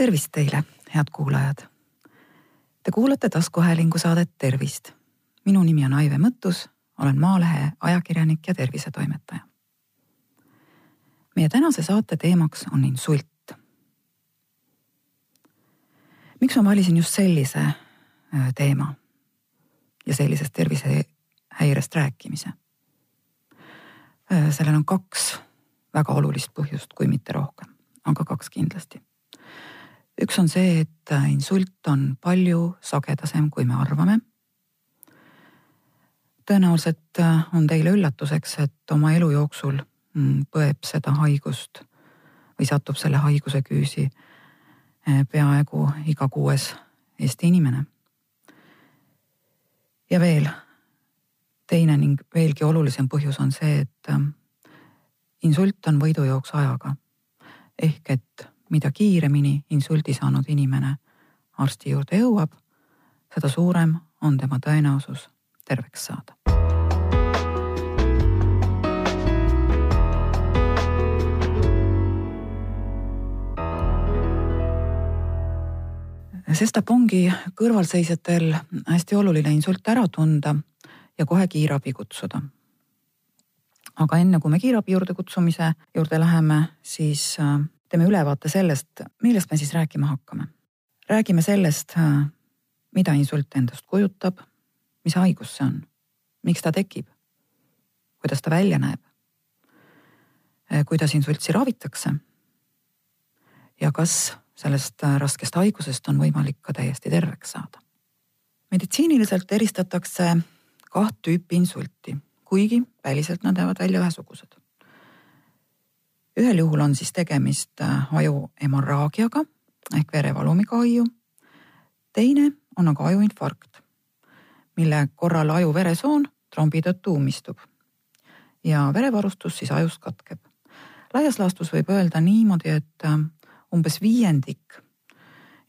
tervist teile, head kuulajad. Te kuulate taskuhäälingu saadet Tervist. minu nimi on Aive Mõttus, olen Maalehe ajakirjanik ja tervisetoimetaja. meie tänase saate teemaks on insult. miks ma valisin just sellise teema ja sellisest tervisehäirest rääkimise? sellel on kaks väga olulist põhjust, kui mitte rohkem, aga kaks kindlasti üks on see, et insult on palju sagedasem, kui me arvame. tõenäoliselt on teile üllatuseks, et oma elu jooksul mm, põeb seda haigust või satub selle haiguse küüsi eh, peaaegu iga kuues Eesti inimene. ja veel teine ning veelgi olulisem põhjus on see, et insult on võidujooks ajaga. ehk et mida kiiremini insuldi saanud inimene arsti juurde jõuab, seda suurem on tema tõenäosus terveks saada. sestap ongi kõrvalseisjatel hästi oluline insult ära tunda ja kohe kiirabi kutsuda. aga enne kui me kiirabi juurde kutsumise juurde läheme, siis äh, teeme ülevaate sellest, millest me siis rääkima hakkame. räägime sellest, mida insult endast kujutab, mis haigus see on, miks ta tekib, kuidas ta välja näeb, kuidas insultsi ravitakse ja kas sellest raskest haigusest on võimalik ka täiesti terveks saada. meditsiiniliselt eristatakse kaht tüüpi insulti, kuigi väliselt nad näevad välja ühesugused ühel juhul on siis tegemist äh, aju hemorraagiaga ehk verevalumiga aiu. teine on aga ajuinfarkt, mille korral aju veresoon trombi tõttu ummistub ja verevarustus siis ajus katkeb. laias laastus võib öelda niimoodi, et äh, umbes viiendik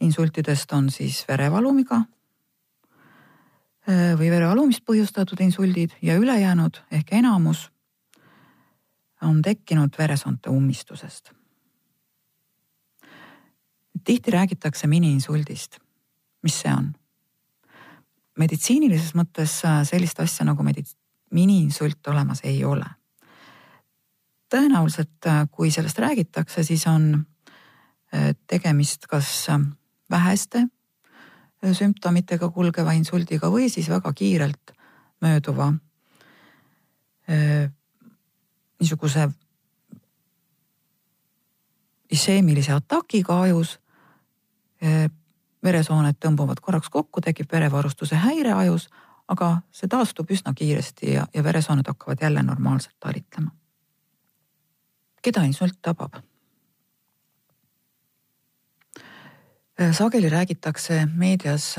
insultidest on siis verevalumiga äh, või verevalumist põhjustatud insuldid ja ülejäänud ehk enamus on tekkinud veresoonte ummistusest. tihti räägitakse miniinsuldist. mis see on? meditsiinilises mõttes äh, sellist asja nagu medits-, miniinsult olemas ei ole. tõenäoliselt, äh, kui sellest räägitakse, siis on äh, tegemist kas väheste sümptomitega kulgeva insuldiga või siis väga kiirelt mööduva niisuguse isheemilise atakiga ajus. veresooned tõmbuvad korraks kokku, tekib verevarustuse häire ajus, aga see taastub üsna kiiresti ja, ja veresooned hakkavad jälle normaalselt talitlema. keda insult tabab? sageli räägitakse meedias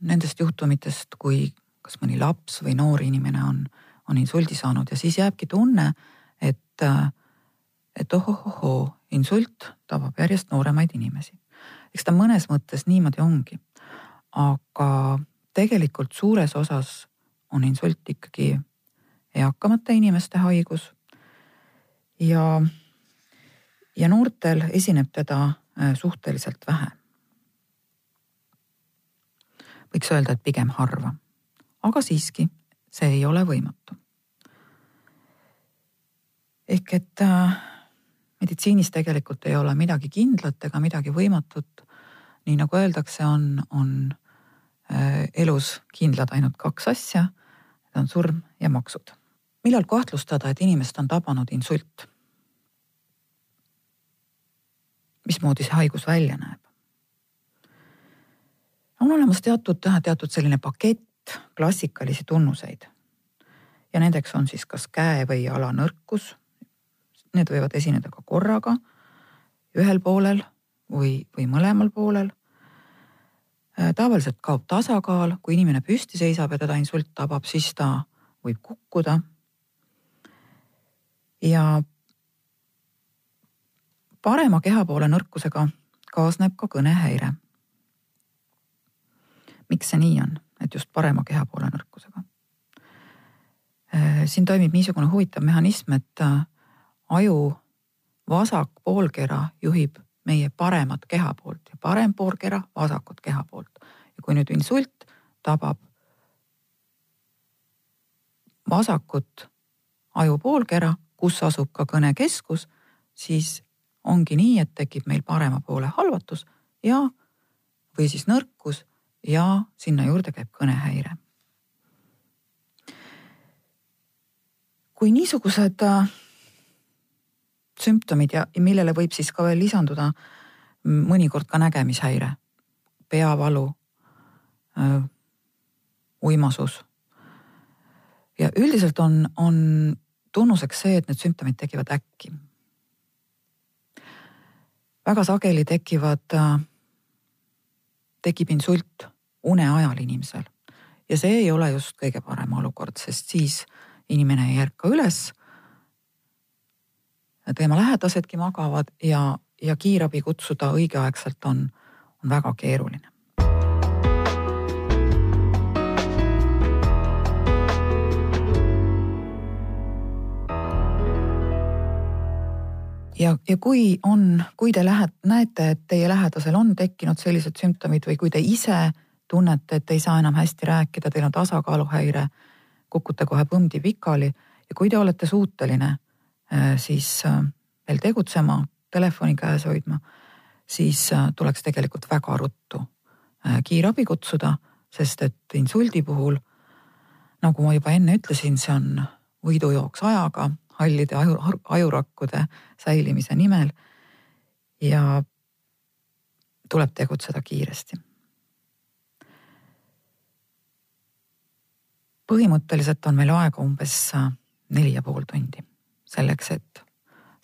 nendest juhtumitest, kui kas mõni laps või noor inimene on, on insuldi saanud ja siis jääbki tunne, et, et ohohohoo, insult tabab järjest nooremaid inimesi. eks ta mõnes mõttes niimoodi ongi. aga tegelikult suures osas on insult ikkagi eakamate inimeste haigus. ja, ja noortel esineb teda äh, suhteliselt vähe. võiks öelda, et pigem harva, aga siiski, see ei ole võimatu ehk et äh, meditsiinis tegelikult ei ole midagi kindlat ega midagi võimatut. nii nagu öeldakse, on, on äh, elus kindlad ainult kaks asja. Need on surm ja maksud. millal kahtlustada, et inimest on tabanud insult? mismoodi see haigus välja näeb? on olemas teatud, teatud selline pakett klassikalisi tunnuseid. ja nendeks on siis kas käe või jala nõrkus need võivad esineda ka korraga ühel poolel või, või mõlemal poolel. Äh, tavaliselt kaob tasakaal, kui inimene püsti seisab ja teda insult tabab, siis ta võib kukkuda. ja parema kehapoole nõrkusega kaasneb ka kõnehäire. miks see nii on, et just parema kehapoole nõrkusega? Äh, siin toimib niisugune huvitav mehhanism, et äh, aju vasak poolkera juhib meie paremat kehapoolt ja parem poolkera vasakut kehapoolt. ja kui nüüd insult tabab vasakut ajupoolkera, kus asub ka kõnekeskus, siis ongi nii, et tekib meil parema poole halvatus ja, või siis nõrkus ja sinna juurde käib kõnehäire. kui niisugused äh, sümptomid ja millele võib siis ka veel lisanduda mõnikord ka nägemishäire, peavalu, äh, uimasus. ja üldiselt on, on tunnuseks see, et need sümptomid tekivad äkki. väga sageli tekivad, äh, tekib insult une ajal inimesel ja see ei ole just kõige parem olukord, sest siis inimene ei ärka üles tema lähedasedki magavad ja, ja kiirabi kutsuda õigeaegselt on, on väga keeruline. ja, ja kui on, kui te lähed, näete, et teie lähedasel on tekkinud sellised sümptomid või kui te ise tunnete, et ei saa enam hästi rääkida, teil on tasakaaluhäire, kukute kohe põmdi pikali ja kui te olete suuteline siis äh, veel tegutsema, telefoni käes hoidma, siis äh, tuleks tegelikult väga ruttu kiirabi kutsuda, sest et insuldi puhul, nagu ma juba enne ütlesin, see on võidujooks ajaga, hallide aju, ajurakkude säilimise nimel. ja tuleb tegutseda kiiresti. põhimõtteliselt on meil aega umbes neli ja pool tundi selleks, et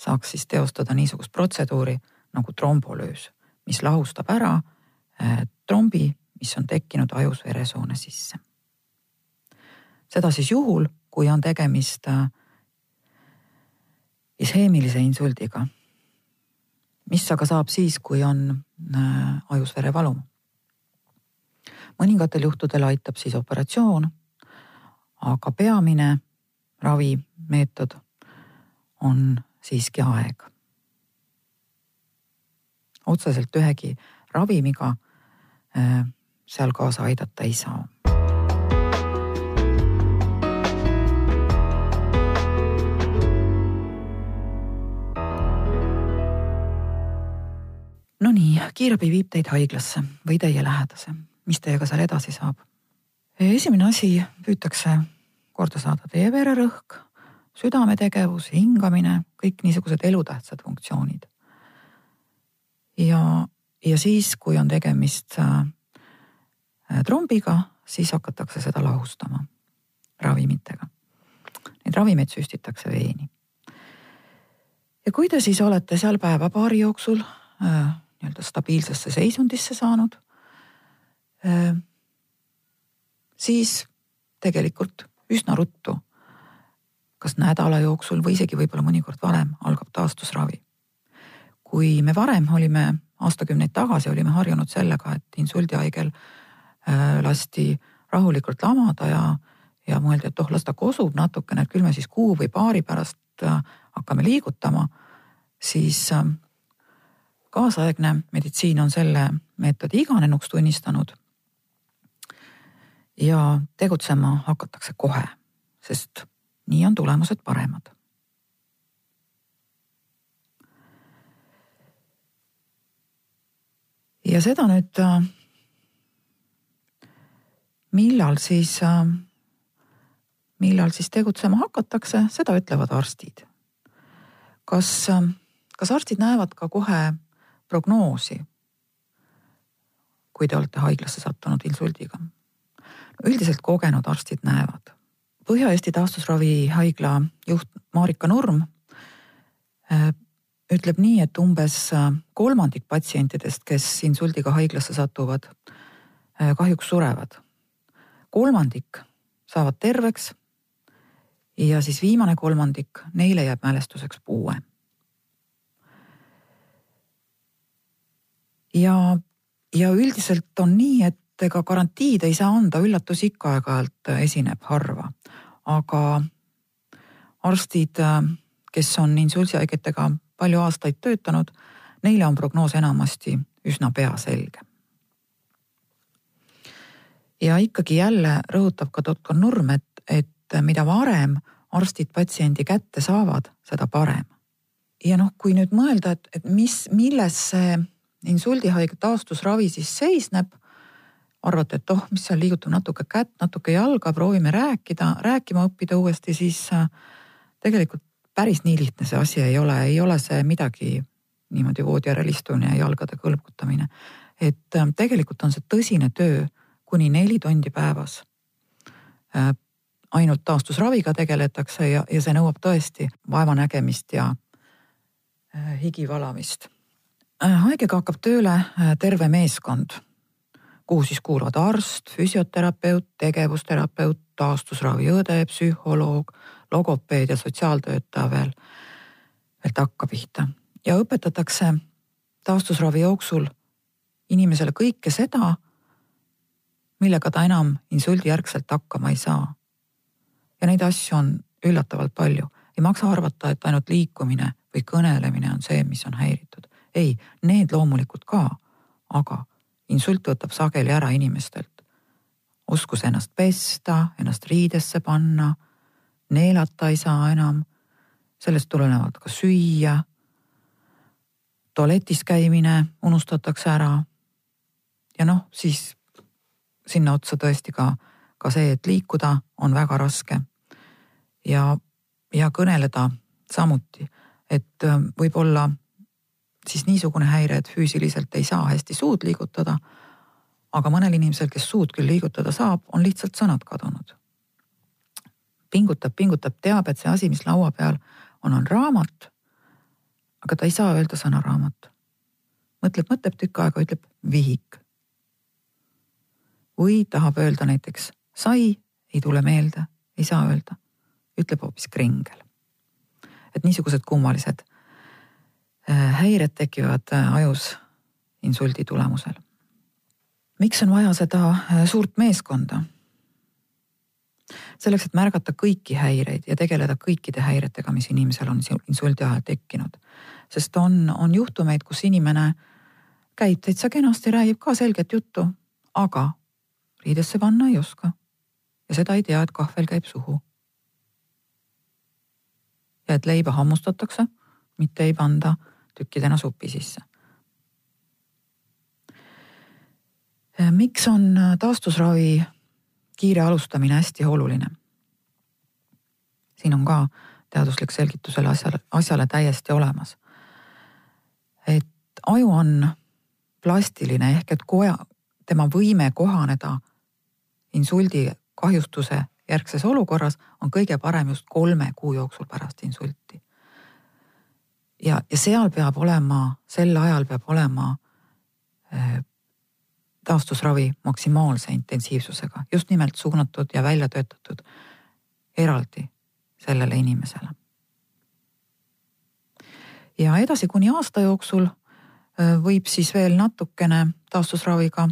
saaks siis teostada niisugust protseduuri nagu trombolöös, mis lahustab ära äh, trombi, mis on tekkinud ajus veresoone sisse. seda siis juhul, kui on tegemist äh, isheemilise insuldiga. mis aga saab siis, kui on äh, ajus verevalu? mõningatel juhtudel aitab siis operatsioon, aga peamine ravimeetod on siiski aeg. otseselt ühegi ravimiga äh, seal kaasa aidata ei saa. Nonii, kiirabi viib teid haiglasse või teie lähedase, mis teiega seal edasi saab? esimene asi, püütakse korda saada teie vererõhk südametegevus, hingamine, kõik niisugused elutähtsad funktsioonid. ja, ja siis, kui on tegemist äh, trombiga, siis hakatakse seda lahustama ravimitega. Neid ravimeid süstitakse veeni. ja kui te siis olete seal päeva-paari jooksul äh, nii-öelda stabiilsesse seisundisse saanud äh,, siis tegelikult üsna ruttu kas nädala jooksul või isegi võib-olla mõnikord varem algab taastusravi. kui me varem olime, aastakümneid tagasi olime harjunud sellega, et insuldihaigel äh, lasti rahulikult lamada ja, ja mõeldi, et oh, las ta kosub natukene, et küll me siis kuu või paari pärast äh, hakkame liigutama, siis äh, kaasaegne meditsiin on selle meetodi iganenuks tunnistanud. ja tegutsema hakatakse kohe, sest nii on tulemused paremad. ja seda nüüd, äh, millal siis, äh, millal siis tegutsema hakatakse, seda ütlevad arstid. kas, äh, kas arstid näevad ka kohe prognoosi, kui te olete haiglasse sattunud insuldiga? üldiselt kogenud arstid näevad Põhja-Eesti Taastusravihaigla juht Marika Nurm äh, ütleb nii, et umbes äh, kolmandik patsientidest, kes insuldiga haiglasse satuvad, äh, kahjuks surevad. kolmandik saavad terveks ja siis viimane kolmandik, neile jääb mälestuseks puue. ja, ja üldiselt on nii, et ega garantiid ei saa anda, üllatusi ikka aeg-ajalt esineb harva aga arstid, kes on insulsihaigetega palju aastaid töötanud, neile on prognoos enamasti üsna pea selge. ja ikkagi jälle rõhutab ka doktor Nurm, et, et mida varem arstid patsiendi kätte saavad, seda parem. ja noh, kui nüüd mõelda, et, et mis, milles see insuldihaige taastusravi siis seisneb, arvate, et oh, mis seal liigutab natuke kätt, natuke jalga, proovime rääkida, rääkima õppida uuesti, siis äh, tegelikult päris nii lihtne see asi ei ole, ei ole see midagi niimoodi voodi järel istumine ja jalgade kõlbutamine. et äh, tegelikult on see tõsine töö kuni neli tundi päevas. Äh, ainult taastusraviga tegeletakse ja, ja see nõuab tõesti vaevanägemist ja higi valamist. haigega hakkab tööle terve meeskond kuhu siis kuuluvad arst, füsioterapeut, tegevusterapeut, taastusraviõde, psühholoog, logopeed ja sotsiaaltöötaja veel, veel takkapihta. ja õpetatakse taastusravi jooksul inimesele kõike seda, millega ta enam insuldijärgselt hakkama ei saa. ja neid asju on üllatavalt palju. ei maksa arvata, et ainult liikumine või kõnelemine on see, mis on häiritud. ei, need loomulikult ka, aga insult võtab sageli ära inimestelt oskus ennast pesta, ennast riidesse panna, neelata ei saa enam, sellest tulenevalt ka süüa. tualetis käimine unustatakse ära. ja noh, siis sinna otsa tõesti ka, ka see, et liikuda on väga raske. ja, ja kõneleda samuti, et võib-olla siis niisugune häire, et füüsiliselt ei saa hästi suud liigutada. aga mõnel inimesel, kes suud küll liigutada saab, on lihtsalt sõnad kadunud. pingutab, pingutab, teab, et see asi, mis laua peal on, on raamat. aga ta ei saa öelda sõna raamat. mõtleb, mõtleb tükk aega, ütleb vihik. või tahab öelda näiteks sai, ei tule meelde, ei saa öelda, ütleb hoopis kringel. et niisugused kummalised häired tekivad äh, ajus insuldi tulemusel. miks on vaja seda äh, suurt meeskonda? selleks, et märgata kõiki häireid ja tegeleda kõikide häiretega, mis inimesel on insuldi ajal tekkinud. sest on, on juhtumeid, kus inimene käib täitsa kenasti, räägib ka selget juttu, aga riidesse panna ei oska. ja seda ei tea, et kahvel käib suhu. ja et leiba hammustatakse, mitte ei panda tükkidena supi sisse. miks on taastusravi kiire alustamine hästi oluline? siin on ka teaduslik selgitus selle asjale, asjale täiesti olemas. et aju on plastiline ehk et koja, tema võime kohaneda insuldi kahjustuse järgses olukorras on kõige parem just kolme kuu jooksul pärast insulti ja, ja seal peab olema, sel ajal peab olema äh, taastusravi maksimaalse intensiivsusega, just nimelt suunatud ja välja töötatud eraldi sellele inimesele. ja edasi kuni aasta jooksul äh, võib siis veel natukene taastusraviga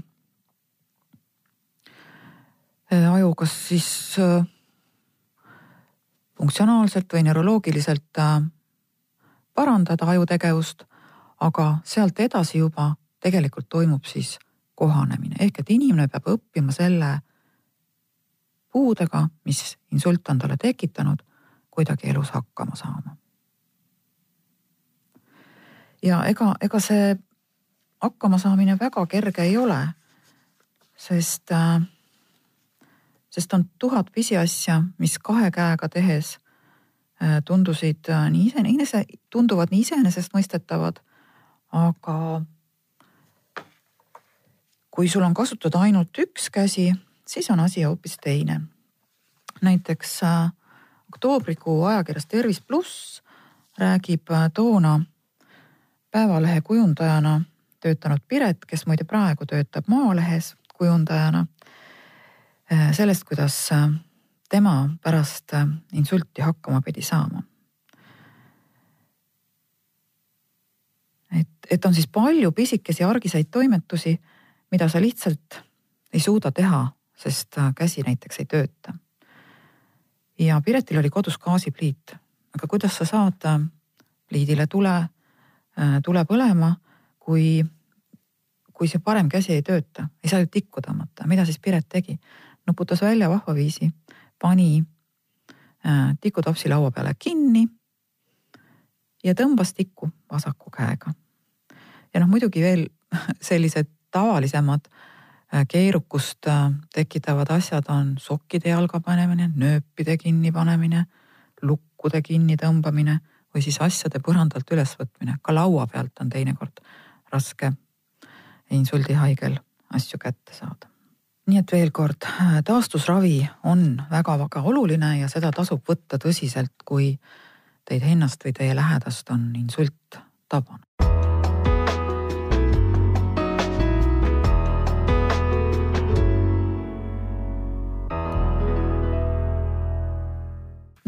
äh, aju kas siis funktsionaalselt või neuroloogiliselt parandada ajutegevust, aga sealt edasi juba tegelikult toimub siis kohanemine ehk et inimene peab õppima selle puudega, mis insult on talle tekitanud, kuidagi elus hakkama saama. ja ega, ega see hakkamasaamine väga kerge ei ole, sest, äh, sest on tuhat pisiasja, mis kahe käega tehes tundusid äh, nii iseenese, tunduvad nii iseenesestmõistetavad, aga kui sul on kasutada ainult üks käsi, siis on asi hoopis teine. näiteks äh, oktoobrikuu ajakirjas Tervis pluss räägib toona Päevalehe kujundajana töötanud Piret, kes muide praegu töötab Maalehes kujundajana, sellest, kuidas tema pärast äh, insulti hakkama pidi saama. et, et on siis palju pisikesi argiseid toimetusi, mida sa lihtsalt ei suuda teha, sest äh, käsi näiteks ei tööta. ja Piretil oli kodus gaasipliit, aga kuidas sa saad äh, pliidile tule tule põlema, kui, kui see parem käsi ei tööta, ei saa ju tikku tõmmata, mida siis Piret tegi? nuputas välja vahvaviisi, pani äh, tikutopsi laua peale kinni ja tõmbas tikku vasaku käega. ja noh, muidugi veel sellised tavalisemad äh, keerukust äh, tekitavad asjad on sokkide jalga panemine, nööpide kinnipanemine, lukkude kinnitõmbamine või siis asjade põrandalt ülesvõtmine, ka laua pealt on teinekord raske insuldihaigel asju kätte saada. Nii et veel kord, taastusravi on väga-väga oluline ja seda tasub võtta tõsiselt, kui teid ennast või teie lähedast on insult tabanud.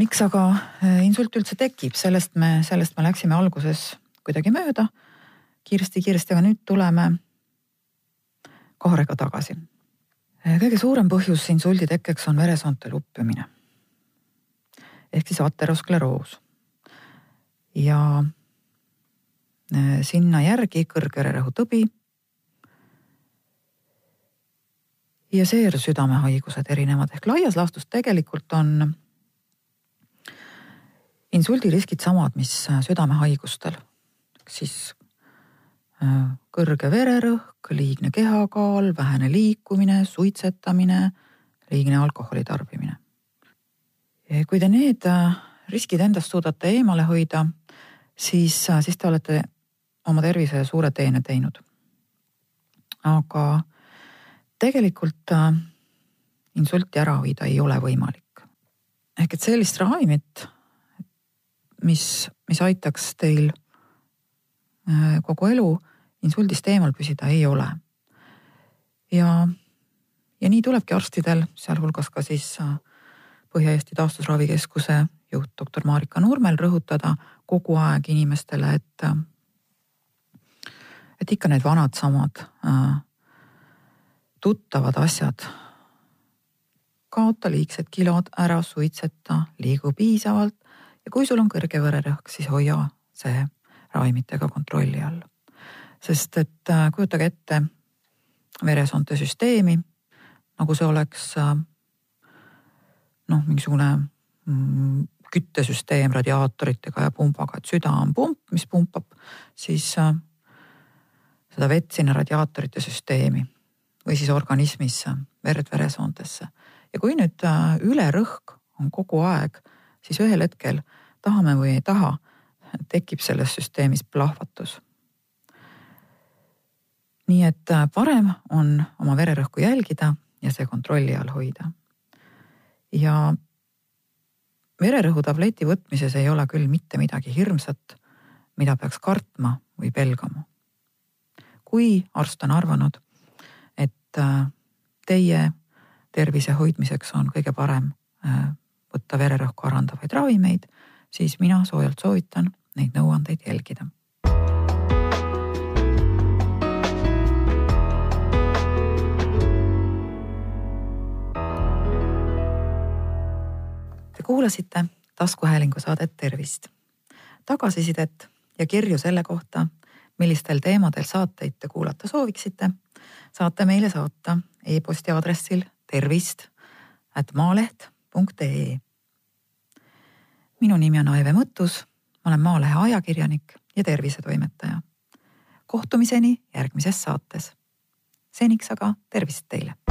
miks aga äh, insult üldse tekib, sellest me, sellest me läksime alguses kuidagi mööda kiiresti-kiiresti, aga nüüd tuleme kaarega tagasi. Äh, kõige suurem põhjus insuldi tekkeks on veresoonte luppimine ehk siis ateroskleroos ja äh, sinna järgi kõrgvererõhu tõbi. ja seejärel südamehaigused erinevad ehk laias laastus tegelikult on insuldiriskid samad, mis äh, südamehaigustel. siis kõrge vererõhk, liigne kehakaal, vähene liikumine, suitsetamine, liigne alkoholi tarbimine. kui te need riskid endast suudate eemale hoida, siis, siis te olete oma tervisele suure teene teinud. aga tegelikult äh, insulti ära hoida ei ole võimalik. ehk et sellist ravimit, mis, mis aitaks teil äh, kogu elu insuldist eemal püsida, ei ole. ja, ja nii tulebki arstidel, sealhulgas ka siis äh, Põhja-Eesti Taastusravikeskuse juht doktor Marika Nurmel rõhutada kogu aeg inimestele, et, et ikka need vanad samad äh, tuttavad asjad. kaota liigsed kilod ära, suitseta, liigu piisavalt ja kui sul on kõrge vererõhk, siis hoia see ravimitega kontrolli all. Sest et äh, kujutage ette veresoonte süsteemi nagu see oleks äh, noh, mingisugune mm, küttesüsteem radiaatoritega ja pumbaga, et süda on pump, mis pumpab siis äh, seda vett sinna radiaatorite süsteemi või siis organismisse, verd veresoontesse. ja kui nüüd ülerõhk on kogu aeg, siis ühel hetkel tahame või ei taha, tekib selles süsteemis plahvatus. Nii et äh, parem on oma vererõhku jälgida ja see kontrolli all hoida. ja vererõhutableti võtmises ei ole küll mitte midagi hirmsat, mida peaks kartma või pelgama. kui arst on arvanud, et äh, teie tervise hoidmiseks on kõige parem äh, võtta vererõhku arendavaid ravimeid, siis mina soojalt soovitan neid nõuandeid jälgida kuulasite taskuhäälingu saadet Tervist. tagasisidet ja kirju selle kohta, millistel teemadel saateid te kuulata sooviksite, saate meile saata e-posti aadressil tervist at maaleht.ee. minu nimi on Aive Mõttus, ma olen Maalehe ajakirjanik ja tervisetoimetaja. kohtumiseni järgmises saates. seniks aga tervist teile